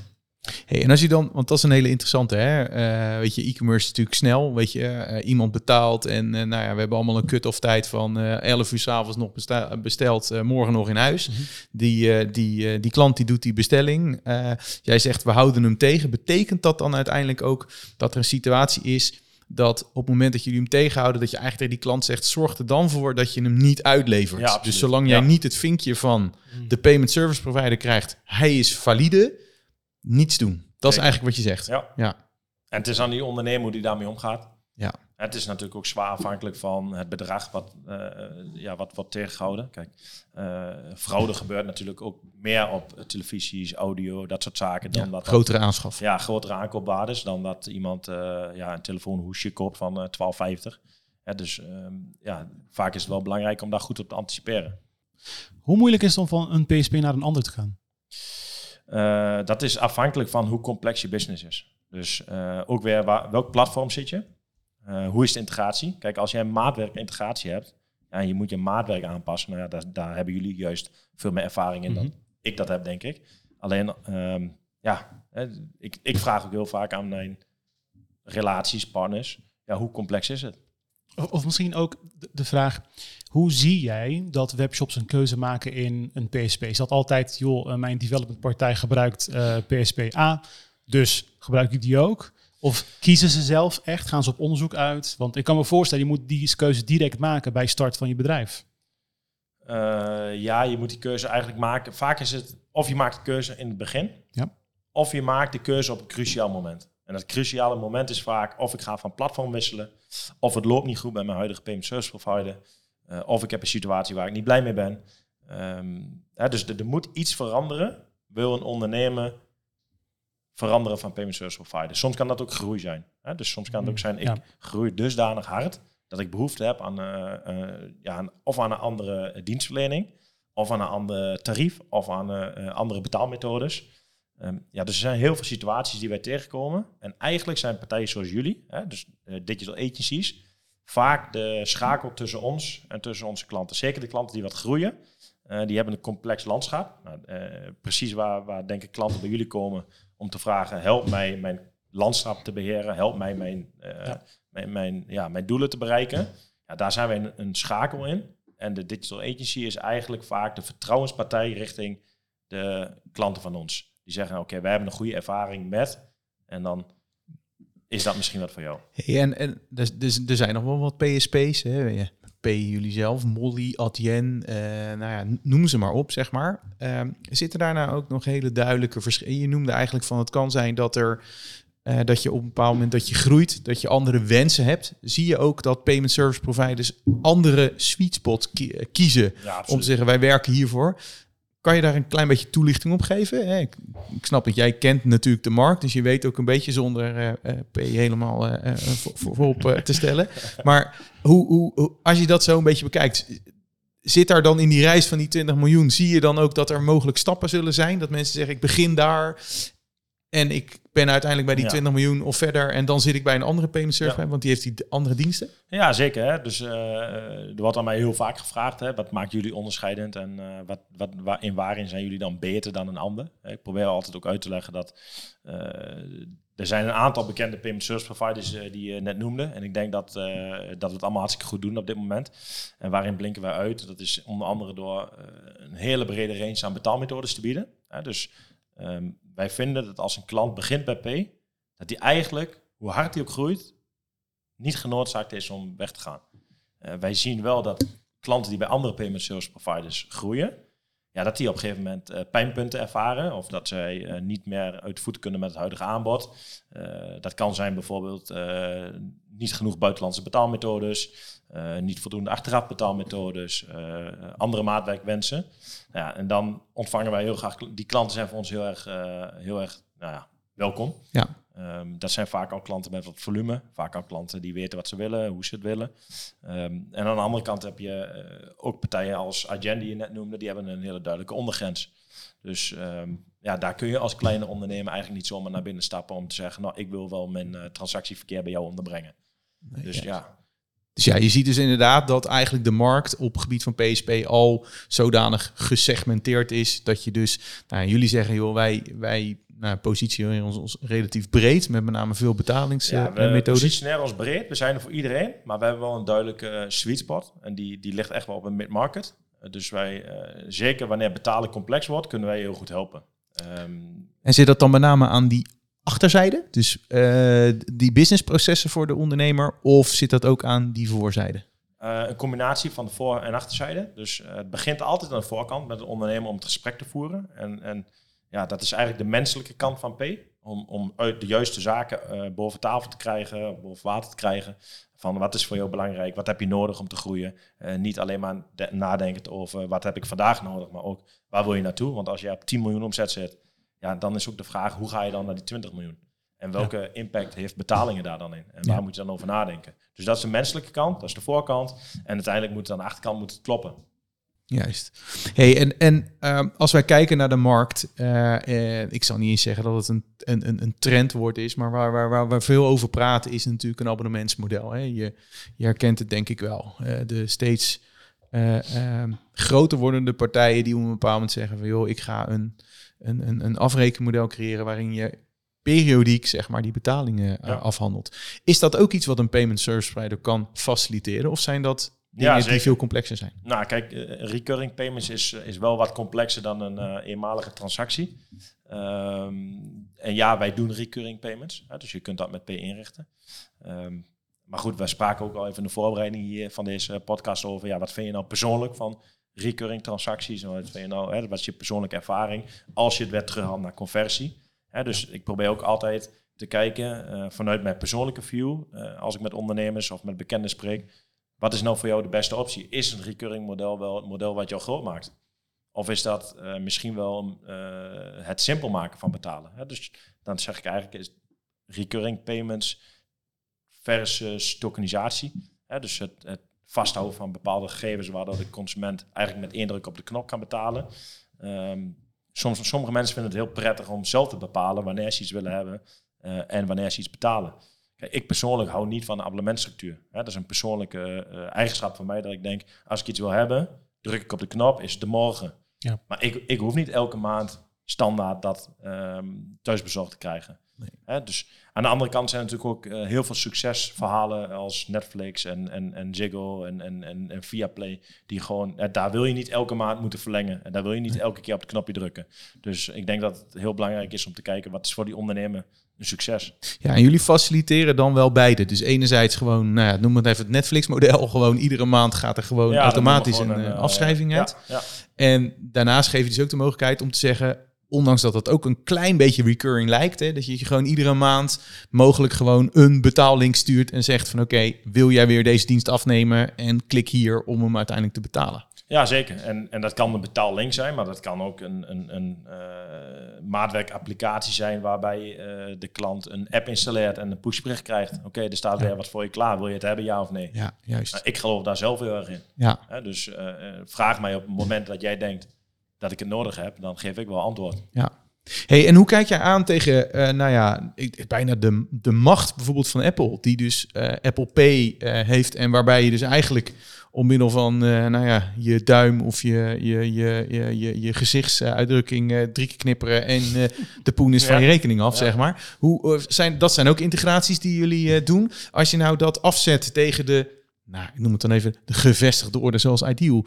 Hey, en als je dan, want dat is een hele interessante, hè? Eh, weet je, e-commerce is natuurlijk snel. Weet je, eh, iemand betaalt en eh, nou ja, we hebben allemaal een cut-off tijd van eh 11 uur s'avonds nog besteld, morgen nog in huis. Die, eh, die, eh, die klant die doet die bestelling. Jij zegt we houden hem tegen. Betekent dat dan uiteindelijk ook dat er een situatie is dat op het moment dat jullie hem tegenhouden, dat je eigenlijk tegen die klant zegt, zorg er dan voor dat je hem niet uitlevert. Ja, dus zolang jij Ja. niet het vinkje van de payment service provider krijgt, hij is valide, niets doen. Dat is eigenlijk wat je zegt. Ja. Ja. En het is aan die ondernemer hoe die daarmee omgaat. Ja. Het is natuurlijk ook zwaar afhankelijk van het bedrag wat, eh, ja, wat wordt tegengehouden. Kijk, eh, fraude gebeurt natuurlijk ook meer op televisies, audio, dat soort zaken. Dan Ja, dat grotere aanschaf. ja, grotere aankoopwaardes dan dat iemand eh, ja, een telefoonhoesje koopt van eh 12,50. Ja, dus ehm, ja, vaak is het wel belangrijk om daar goed op te anticiperen. Hoe moeilijk is het om van een PSP naar een ander te gaan? Eh, dat is afhankelijk van hoe complex je business is. Dus eh, ook weer waar, welk platform zit je? Eh, hoe is de integratie? Kijk, als jij een maatwerk integratie hebt ja, en je moet je maatwerk aanpassen, nou ja, daar, daar hebben jullie juist veel meer ervaring in dan Mhm. ik dat heb, denk ik. Alleen, ehm, ja, ik, ik vraag ook heel vaak aan mijn relaties, partners, ja, hoe complex is het? Of, misschien ook de, vraag, hoe zie jij dat webshops een keuze maken in een PSP? Is dat altijd, joh, eh, mijn developmentpartij gebruikt eh, PSP A, dus gebruik ik die ook? Of kiezen ze zelf echt? Gaan ze op onderzoek uit? Want ik kan me voorstellen, je moet die keuze direct maken bij start van je bedrijf. Uh, ja, je moet die keuze eigenlijk maken. Vaak is het of je maakt de keuze in het begin, ja. of je maakt de keuze op een cruciaal moment. En dat cruciale moment is vaak of ik ga van platform wisselen, of het loopt niet goed bij mijn huidige payment service provider, uh, of ik heb een situatie waar ik niet blij mee ben. Um, hè, dus er moet iets veranderen. Wil een ondernemer veranderen van payment service provider? Soms kan dat ook groei zijn. Hè? Dus soms kan het ook zijn, ik groei dusdanig hard dat ik behoefte heb aan, uh, uh, ja, of aan een andere dienstverlening, of aan een ander tarief, of aan uh, andere betaalmethodes. Um, ja, dus er zijn heel veel situaties die wij tegenkomen. En eigenlijk zijn partijen zoals jullie, hè, dus digital agencies, vaak de schakel tussen ons en tussen onze klanten. Zeker de klanten die wat groeien, die hebben een complex landschap. Nou, precies waar, waar denk ik klanten bij jullie komen om te vragen, help mij mijn landschap te beheren, help mij mijn, ja mijn, mijn, ja, mijn doelen te bereiken. Ja, daar zijn wij een, een schakel in. En de digital agency is eigenlijk vaak de vertrouwenspartij richting de klanten van ons. Die zeggen, oké, wij hebben een goede ervaring met. En dan is dat misschien wat voor jou. Hey, en en dus, dus, er zijn nog wel wat PSP's. Hè? P jullie zelf, Molly, Adyen, uh, nou ja, noem ze maar op, zeg maar. Uh, zitten daar nou ook nog hele duidelijke verschillen? Je noemde eigenlijk van het kan zijn dat er uh, dat je op een bepaald moment dat je groeit, dat je andere wensen hebt, zie je ook dat payment service providers andere sweet spot eh, kiezen om te zeggen wij werken hiervoor. Kan je daar een klein beetje toelichting op geven? Ik, snap dat jij kent natuurlijk de markt, dus je weet ook een beetje zonder uh, uh, P helemaal uh, voorop te stellen. Maar hoe, hoe, als je dat zo een beetje bekijkt, zit daar dan in die reis van die 20 miljoen, zie je dan ook dat er mogelijk stappen zullen zijn? Dat mensen zeggen ik begin daar en ik ben uiteindelijk bij die 20 miljoen of verder. En dan zit ik bij een andere payment service, want die heeft die andere diensten. Ja, zeker. Hè? Dus uh, er wordt aan mij heel vaak gevraagd, hè, wat maakt jullie onderscheidend en uh, wat, wat, waar, in waarin zijn jullie dan beter dan een ander? Ik probeer altijd ook uit te leggen dat uh, er zijn een aantal bekende payment service providers die je net noemde. En ik denk dat, dat we het allemaal hartstikke goed doen op dit moment. En waarin blinken wij uit? Dat is onder andere door een hele brede range aan betaalmethodes te bieden. Dus um, wij vinden dat als een klant begint bij P, dat hij eigenlijk, hoe hard hij ook groeit, niet genoodzaakt is om weg te gaan. Uh, wij zien wel dat klanten die bij andere payment service providers groeien, ja, dat die op een gegeven moment uh, pijnpunten ervaren of dat zij uh, niet meer uit voet kunnen met het huidige aanbod. dat kan zijn bijvoorbeeld niet genoeg buitenlandse betaalmethodes, niet voldoende achteraf betaalmethodes, andere maatwerkwensen. Ja, en dan ontvangen wij heel graag, die klanten zijn voor ons heel erg, heel erg nou ja, welkom. Ja. Um, dat zijn vaak al klanten met wat volume, vaak al klanten die weten wat ze willen, hoe ze het willen. Um, en aan de andere kant heb je uh, ook partijen als Agenda die je net noemde, die hebben een hele duidelijke ondergrens. Dus um, ja, daar kun je als kleine ondernemer eigenlijk niet zomaar naar binnen stappen om te zeggen, nou, ik wil wel mijn uh, transactieverkeer bij jou onderbrengen. Nee, dus ja. Dus ja, je ziet dus inderdaad dat eigenlijk de markt op het gebied van PSP al zodanig gesegmenteerd is dat je dus, nou, jullie zeggen joh, wij, wij nou, positioneren ons, ons relatief breed, met met name veel betalingsmethoden. Ja, we positioneren ons breed, we zijn er voor iedereen, maar we hebben wel een duidelijke uh, sweet spot en die, die ligt echt wel op een mid-market. Uh, dus wij, uh, zeker wanneer betalen complex wordt, kunnen wij heel goed helpen. Um, en zit dat dan met name aan die achterzijde, dus die businessprocessen voor de ondernemer, of zit dat ook aan die voorzijde? Uh, een combinatie van de voor- en achterzijde. Dus uh, het begint altijd aan de voorkant met de ondernemer om het gesprek te voeren. En, en ja, dat is eigenlijk de menselijke kant van P. Om, om uit de juiste zaken uh, boven tafel te krijgen, boven water te krijgen. Van wat is voor jou belangrijk, wat heb je nodig om te groeien. Uh, niet alleen maar nadenken over wat heb ik vandaag nodig, maar ook waar wil je naartoe. Want als je op 10 miljoen omzet zit, ja, dan is ook de vraag hoe ga je dan naar die 20 miljoen. En welke ja. impact heeft betalingen daar dan in? En waar ja. moet je dan over nadenken? Dus dat is de menselijke kant, dat is de voorkant. En uiteindelijk moet het aan de achterkant moet het kloppen. Juist. Hey, en en uh, als wij kijken naar de markt, uh, uh, ik zal niet eens zeggen dat het een, een, een trendwoord is, maar waar, waar, waar we veel over praten is natuurlijk een abonnementsmodel. Hè? Je, je herkent het denk ik wel. Uh, de steeds ehm, groter wordende partijen die op een bepaald moment zeggen van joh, ik ga een, een, een, een afrekenmodel creëren waarin je periodiek zeg maar die betalingen ja. afhandelt. Is dat ook iets wat een payment service provider kan faciliteren of zijn dat ja, die veel complexer zijn. Nou, kijk, uh, recurring payments is, is wel wat complexer dan een uh, eenmalige transactie. Um, en ja, wij doen recurring payments. Hè, dus je kunt dat met P inrichten. Ehm, maar goed, we spraken ook al even in de voorbereiding hier van deze podcast over. Ja, wat vind je nou persoonlijk van recurring transacties? Wat je nou, hè, wat is je persoonlijke ervaring als je het weer terughaalt naar conversie? Hè, dus ik probeer ook altijd te kijken eh, vanuit mijn persoonlijke view, uh, als ik met ondernemers of met bekenden spreek. Wat is nou voor jou de beste optie? Is een recurring model wel het model wat jou groot maakt? Of is dat uh, misschien wel het simpel maken van betalen? Hè? Dus dan zeg ik eigenlijk is recurring payments versus tokenisatie. Hè? Dus het, het vasthouden van bepaalde gegevens waardoor de consument eigenlijk met één druk op de knop kan betalen. Um, soms, sommige mensen vinden het heel prettig om zelf te bepalen wanneer ze iets willen hebben uh, en wanneer ze iets betalen. Kijk, ik persoonlijk hou niet van een abonnementstructuur. Hè? Dat is een persoonlijke uh, eigenschap van mij dat ik denk, als ik iets wil hebben, druk ik op de knop, is het de morgen. Ja. Maar ik, ik hoef niet elke maand standaard dat um, thuisbezorgd te krijgen. Nee. Hè? Dus aan de andere kant zijn natuurlijk ook uh, heel veel succesverhalen als Netflix en, en, en Ziggo en, en, en, en Viaplay. Die gewoon, uh, daar wil je niet elke maand moeten verlengen. En daar wil je niet elke keer op het knopje drukken. Dus ik denk dat het heel belangrijk is om te kijken wat is voor die ondernemer een succes. Ja, en jullie faciliteren dan wel beide. Dus enerzijds gewoon, nou ja, noem het even het Netflix-model. Gewoon iedere maand gaat er gewoon ja, automatisch een, een, afschrijving uit. Ja, ja. En daarnaast geef je dus ook de mogelijkheid om te zeggen ondanks dat het ook een klein beetje recurring lijkt, hè, dat je gewoon iedere maand mogelijk gewoon een betaallink stuurt en zegt van oké, wil jij weer deze dienst afnemen en klik hier om hem uiteindelijk te betalen. Ja, zeker. En, en dat kan een betaallink zijn, maar dat kan ook een, een, een uh, maatwerkapplicatie zijn waarbij uh, de klant een app installeert en een pushbericht krijgt. Oké, er staat weer wat voor je klaar. Wil je het hebben, ja of nee? Ja, juist. Nou, ik geloof daar zelf heel erg in. Ja. dus uh, vraag mij op het moment dat jij denkt, dat ik het nodig heb, dan geef ik wel antwoord. Ja. Hey, en hoe kijk jij aan tegen, uh, nou ja, bijna de, de macht bijvoorbeeld van Apple, die dus uh, Apple Pay uh, heeft en waarbij je dus eigenlijk om middel van, nou ja, je duim of je, je, je, je, je, je gezichtsuitdrukking drie keer knipperen en de poen is van je rekening af, ja. zeg maar. Hoe, zijn, dat zijn ook integraties die jullie doen. Als je nou dat afzet tegen de, nou, ik noem het dan even, de gevestigde orde zoals Ideal,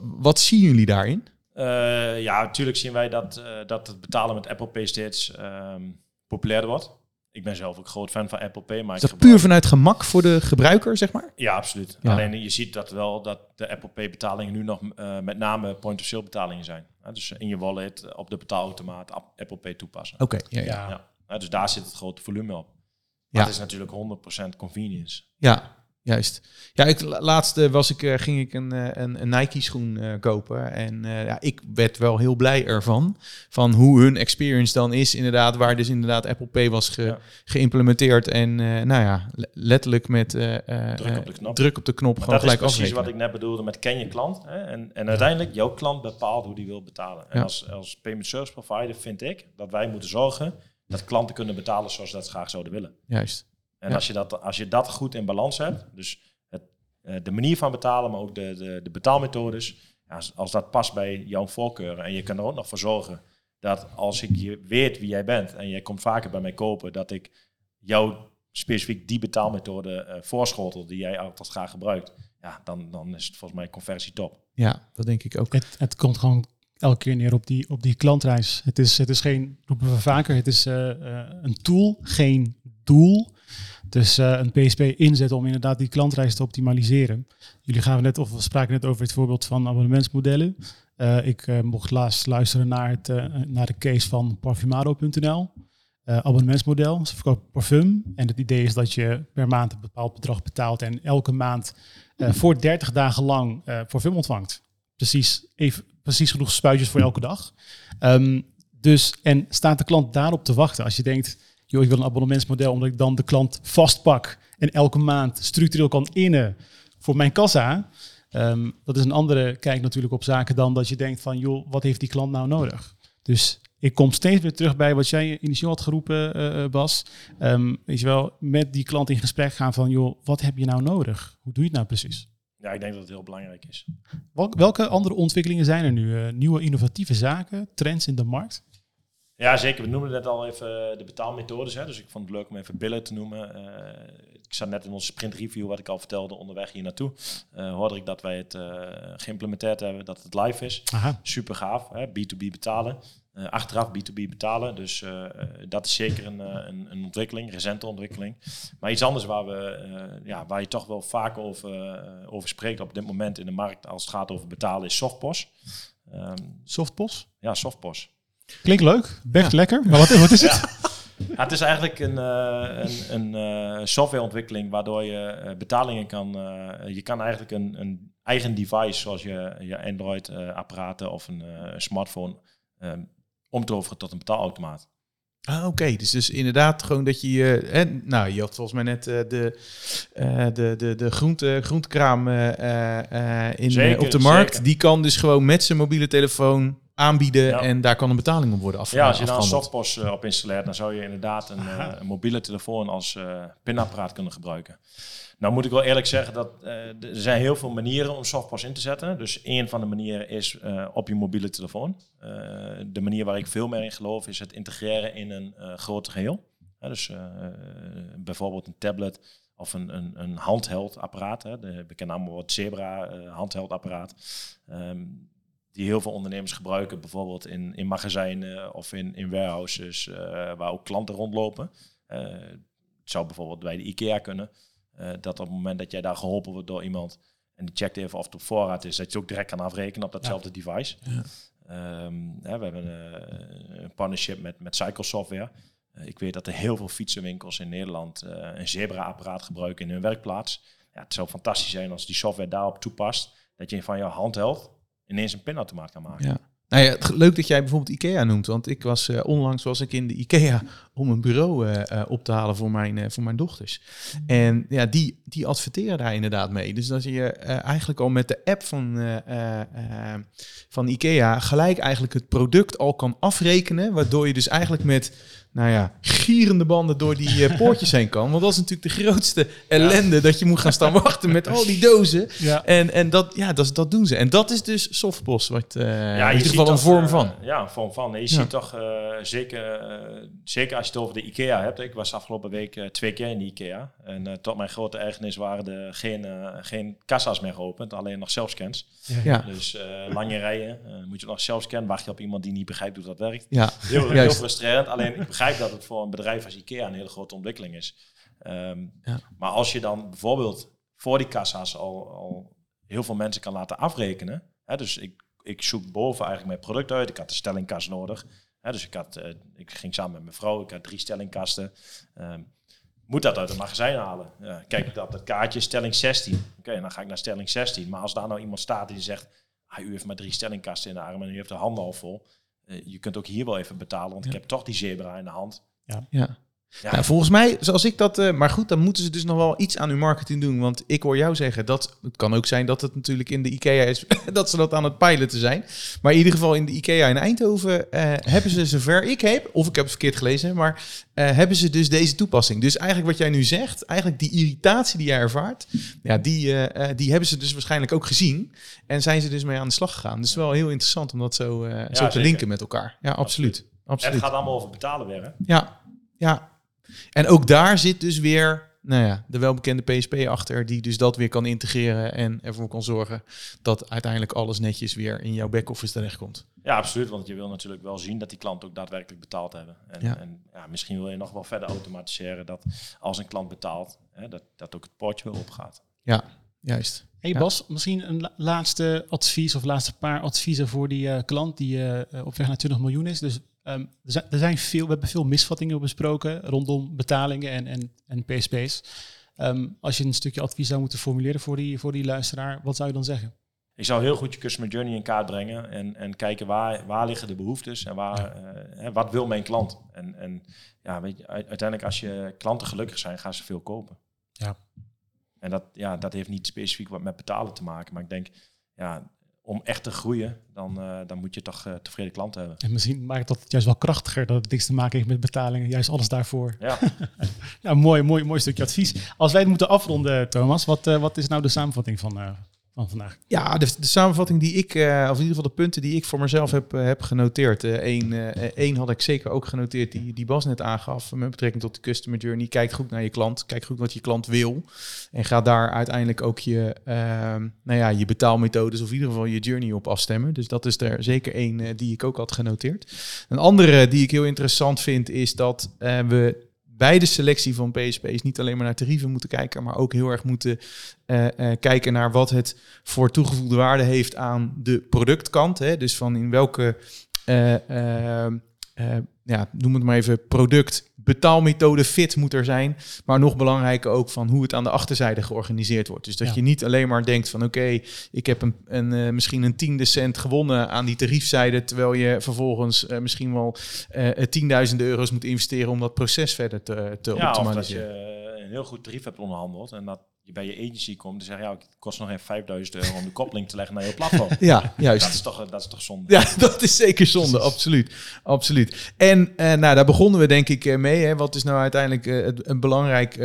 wat zien jullie daarin? Uh, ja, natuurlijk zien wij dat, uh, dat het betalen met Apple Pay steeds um, populairder wordt. Ik ben zelf ook groot fan van Apple Pay. Maar is dat puur vanuit gemak voor de gebruiker, zeg maar? Ja, absoluut. Ja. Alleen je ziet dat wel dat de Apple Pay betalingen nu nog uh, met name point-of-sale betalingen zijn. dus in je wallet, op de betaalautomaat, Apple Pay toepassen. Oké, okay, ja, ja. ja. Dus daar zit het grote volume op. Maar het is natuurlijk 100% convenience. Ja, Juist. Ja, ik, laatst was ik, ging ik een, een, een Nike schoen uh, kopen. En uh, ja, ik werd wel heel blij ervan. Van hoe hun experience dan is. Inderdaad, waar dus inderdaad Apple Pay was ge, ja. geïmplementeerd. En uh, nou ja, letterlijk met druk op de knop. Druk op de knop maar dat is precies afrekenen. wat ik net bedoelde met ken je klant. Hè? En, en uiteindelijk, jouw klant bepaalt hoe die wil betalen. En ja. als, als payment service provider vind ik dat wij moeten zorgen dat klanten kunnen betalen zoals dat ze graag zouden willen. Juist. En ja. als, je dat, als je dat goed in balans hebt, dus het, uh, de manier van betalen, maar ook de, de, de betaalmethodes, ja, als, als, dat past bij jouw voorkeuren en je kan er ook nog voor zorgen dat als ik je weet wie jij bent en jij komt vaker bij mij kopen, dat ik jou specifiek die betaalmethode uh, voorschotel die jij altijd graag gebruikt, ja, dan, dan is het volgens mij conversie top. Ja, dat denk ik ook. Het, het komt gewoon elke keer neer op die, op die klantreis. Het is, het is geen, roepen we vaker, het is uh, uh, een tool, geen doel. Dus uh, een PSP inzetten om inderdaad die klantreis te optimaliseren. Jullie gaan net, of we spraken net over het voorbeeld van abonnementsmodellen. Uh, ik uh, mocht laatst luisteren naar, het, naar de case van parfumado.nl. abonnementsmodel, ze verkopen parfum. En het idee is dat je per maand een bepaald bedrag betaalt en elke maand voor 30 dagen lang parfum ontvangt. Precies, even, precies genoeg spuitjes voor elke dag. Um, dus, en staat de klant daarop te wachten? Als je denkt, joh, ik wil een abonnementsmodel omdat ik dan de klant vastpak en elke maand structureel kan innen voor mijn kassa. Um, dat is een andere kijk natuurlijk op zaken dan dat je denkt van, joh, wat heeft die klant nou nodig? Dus ik kom steeds weer terug bij wat jij initieel had geroepen, uh, Bas. Um, weet je wel, met die klant in gesprek gaan van, joh, wat heb je nou nodig? Hoe doe je het nou precies? Ja, ik denk dat het heel belangrijk is. Welke andere ontwikkelingen zijn er nu? Uh, nieuwe innovatieve zaken, trends in de markt? Ja, zeker. We noemden net al even de betaalmethodes. Hè. Dus ik vond het leuk om even billen te noemen. Uh, ik zat net in onze sprint review, wat ik al vertelde, onderweg hier naartoe. eh, hoorde ik dat wij het eh, geïmplementeerd hebben, dat het live is. Aha. Super gaaf, hè? B2B betalen. Eh, achteraf B2B betalen. Dus eh, eh, dat is zeker een, eh, een, een ontwikkeling, recente ontwikkeling. Maar iets anders waar, we, eh, ja, waar je toch wel vaak over, eh, over spreekt op dit moment in de markt als het gaat over betalen, is softpos. Ehm, Softpos. ja, softpos. Klinkt leuk. Best lekker. Maar wat, wat is het? Ja, het is eigenlijk een, eh, een, een eh, softwareontwikkeling waardoor je eh, betalingen kan. eh, je kan eigenlijk een, een eigen device, zoals je, je Android-apparaten of een eh, smartphone, omtoveren tot een betaalautomaat. Ah, Oké, dus, dus inderdaad gewoon dat je... je hè, nou, je had volgens mij net de, eh, de, de, de groente, groentekraam eh, eh, eh, in, Zeker, op de markt. zeker. Die kan dus gewoon met zijn mobiele telefoon aanbieden Ja. en daar kan een betaling op worden af, Ja, als je daar een afgehandeld. softpos eh, op installeert, dan zou je inderdaad een, eh, een mobiele telefoon als eh, pinapparaat kunnen gebruiken. Nou moet ik wel eerlijk zeggen dat eh, er zijn heel veel manieren om softpos in te zetten. Dus één van de manieren is eh, op je mobiele telefoon. Eh, de manier waar ik veel meer in geloof is het integreren in een eh groter geheel. Hè, dus eh, bijvoorbeeld een tablet of een, een, een handheld apparaat. Hè, de bekende allemaal het Zebra eh handheld apparaat. Ehm, die heel veel ondernemers gebruiken, bijvoorbeeld in, in magazijnen of in, in warehouses eh, waar ook klanten rondlopen. Eh, het zou bijvoorbeeld bij de IKEA kunnen. eh, dat op het moment dat jij daar geholpen wordt door iemand en die checkt even of het op voorraad is, dat je ook direct kan afrekenen op datzelfde device. Ja. Ehm, hè, we hebben een partnership met, met Cycle Software. Ik weet dat er heel veel fietsenwinkels in Nederland een Zebra-apparaat gebruiken in hun werkplaats. Ja, het zou fantastisch zijn als die software daarop toepast, dat je van jouw handheld ineens een pinautomaat kan maken. Ja. Nou ja, leuk dat jij bijvoorbeeld IKEA noemt, want ik was eh, onlangs was ik in de IKEA om een bureau eh, eh, op te halen voor mijn, eh, voor mijn dochters. En ja, die, die adverteren daar inderdaad mee. Dus dat je eigenlijk al met de app van, van IKEA gelijk eigenlijk het product al kan afrekenen, waardoor je dus eigenlijk met nou ja, gierende banden door die poortjes heen kan. Want dat is natuurlijk de grootste ellende, dat je moet gaan staan wachten met al die dozen. Ja. En, en dat, ja, dat, dat doen ze. En dat is dus softpost, wat eh in je ieder geval een vorm van. ja, een vorm van. Je Ja. ziet toch zeker, zeker als je het over de IKEA hebt. Ik was afgelopen week eh, twee keer in de IKEA. En eh, tot mijn grote ergernis waren er geen, eh, geen kassa's meer geopend, alleen nog zelfscans. Ja, Dus eh, lange rijen, eh, moet je nog zelf scannen, wacht je op iemand die niet begrijpt hoe dat werkt. ja, Heel, heel frustrerend. Alleen ik begrijp dat het voor een bedrijf als IKEA een hele grote ontwikkeling is. Ehm, Ja. Maar als je dan bijvoorbeeld voor die kassa's al, al heel veel mensen kan laten afrekenen. Hè, dus ik, ik zoek boven eigenlijk mijn product uit. Ik had de stellingkast nodig. Dus ik, had, eh, ik ging samen met mijn vrouw. Ik had drie stellingkasten. Ehm, moet dat uit het magazijn halen? Ja, kijk ik op dat kaartje, stelling 16. Oké, dan ga ik naar stelling 16. Maar als daar nou iemand staat die zegt... Ah, u heeft maar drie stellingkasten in de arm en u heeft de handen al vol. Eh, je kunt ook hier wel even betalen, want ik heb toch die zebra in de hand. ja. Ja, Nou, volgens mij, zoals ik dat... eh, maar goed, dan moeten ze dus nog wel iets aan hun marketing doen. Want ik hoor jou zeggen dat... Het kan ook zijn dat het natuurlijk in de IKEA is... dat ze dat aan het piloten zijn. Maar in ieder geval in de IKEA in Eindhoven... eh, hebben ze zover ik heb... Of ik heb het verkeerd gelezen... Maar eh, hebben ze dus deze toepassing. Dus eigenlijk wat jij nu zegt... Eigenlijk die irritatie die jij ervaart... Ja, die, die hebben ze dus waarschijnlijk ook gezien. En zijn ze dus mee aan de slag gegaan. Dus wel heel interessant om dat zo, zo te linken met elkaar. Ja, absoluut. Absoluut. het gaat allemaal over betalen weer. Hè? Ja, ja. En ook daar zit dus weer, nou ja, de welbekende PSP achter, die dus dat weer kan integreren en ervoor kan zorgen dat uiteindelijk alles netjes weer in jouw back-office terechtkomt. Ja, absoluut. Want je wil natuurlijk wel zien dat die klanten ook daadwerkelijk betaald hebben. En, Ja. en ja, misschien wil je nog wel verder automatiseren dat als een klant betaalt, hè, dat, dat ook het poortje weer opgaat. Ja, juist. Hey Ja. Bas, misschien een la- laatste advies of laatste paar adviezen voor die eh, klant die eh, eh, op weg naar 20 miljoen is. Dus ehm, er, zijn, er zijn veel, we hebben veel misvattingen besproken rondom betalingen en, en, en PSP's. Ehm, als je een stukje advies zou moeten formuleren voor die, voor die luisteraar, wat zou je dan zeggen? Ik zou heel goed je customer journey in kaart brengen en, en kijken waar, waar liggen de behoeftes en waar, eh, hè, wat wil mijn klant. En, en ja, weet je, uiteindelijk als je klanten gelukkig zijn, gaan ze veel kopen. Ja. En dat, ja, dat heeft niet specifiek wat met betalen te maken. Maar ik denk, ja, om echt te groeien, dan, eh, dan moet je toch eh, tevreden klanten hebben. En misschien maakt dat juist wel krachtiger dat het niks te maken heeft met betalingen, juist alles daarvoor. Ja, Ja, mooi, mooi, mooi stukje advies. Als wij het moeten afronden, Thomas, wat, eh, wat is nou de samenvatting van, van vandaag? Ja, de, de samenvatting die ik, uh, of in ieder geval de punten die ik voor mezelf heb, uh, heb genoteerd. Eén uh, had ik zeker ook genoteerd, die, die Bas net aangaf, met betrekking tot de customer journey. Kijk goed naar je klant, kijk goed wat je klant wil. En ga daar uiteindelijk ook je, ehm, nou ja, je betaalmethodes of in ieder geval je journey op afstemmen. Dus dat is er zeker één die ik ook had genoteerd. Een andere die ik heel interessant vind, is dat we bij de selectie van PSP's niet alleen maar naar tarieven moeten kijken, maar ook heel erg moeten uh, uh, kijken naar wat het voor toegevoegde waarde heeft aan de productkant. Hè? Dus van in welke uh, ja, noem het maar even, product, betaalmethode fit moet er zijn. Maar nog belangrijker ook van hoe het aan de achterzijde georganiseerd wordt. Dus dat je niet alleen maar denkt van oké, ik heb een, een uh, misschien een tiende cent gewonnen aan die tariefzijde. Terwijl je vervolgens uh, misschien wel uh, tienduizenden euro's moet investeren om dat proces verder te, te ja, optimaliseren. Of dat je een heel goed tarief hebt onderhandeld en dat je bij je agency komt en zegt, ja, het kost nog even 5000 euro om de koppeling te leggen naar je platform. Ja, juist. Dat is toch, dat is toch zonde? Ja, dat is zeker zonde, absoluut. absoluut. En uh, nou, daar begonnen we denk ik uh, mee. Hè. Wat is nou uiteindelijk uh, een belangrijk,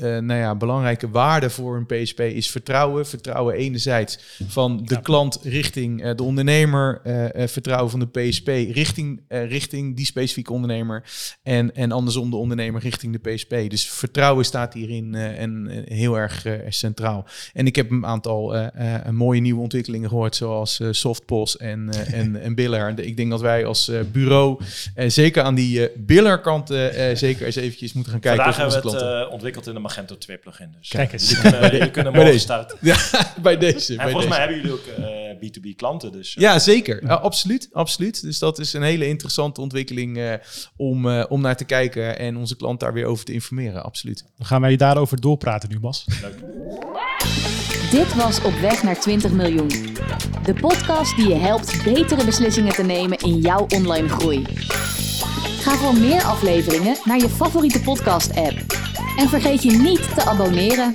nou ja, belangrijke waarde voor een PSP is vertrouwen. Vertrouwen enerzijds van de ja. klant richting de ondernemer. vertrouwen van de PSP richting, richting die specifieke ondernemer. En, en andersom de ondernemer richting de PSP. Dus vertrouwen staat hierin en heel erg centraal. En ik heb een aantal uh, mooie nieuwe ontwikkelingen gehoord, zoals uh, Softpos en, en, en Biller. Ik denk dat wij als bureau zeker aan die Biller-kant zeker eens eventjes moeten gaan kijken. Vandaag hebben we het ontwikkeld in de Magento 2 plugin. Dus Kijk eens. Je kunnen, je kunnen morgen starten. Ja, bij deze. En bij volgens deze. mij hebben jullie ook B2B klanten. Dus, ja, zeker. Ja, absoluut, absoluut. Dus dat is een hele interessante ontwikkeling om, om naar te kijken en onze klant daar weer over te informeren. Absoluut. Dan gaan wij daarover doorpraten nu, Bas. Dit was Op weg naar 20 miljoen. De podcast die je helpt betere beslissingen te nemen in jouw online groei. Ga voor meer afleveringen naar je favoriete podcast-app. En vergeet je niet te abonneren.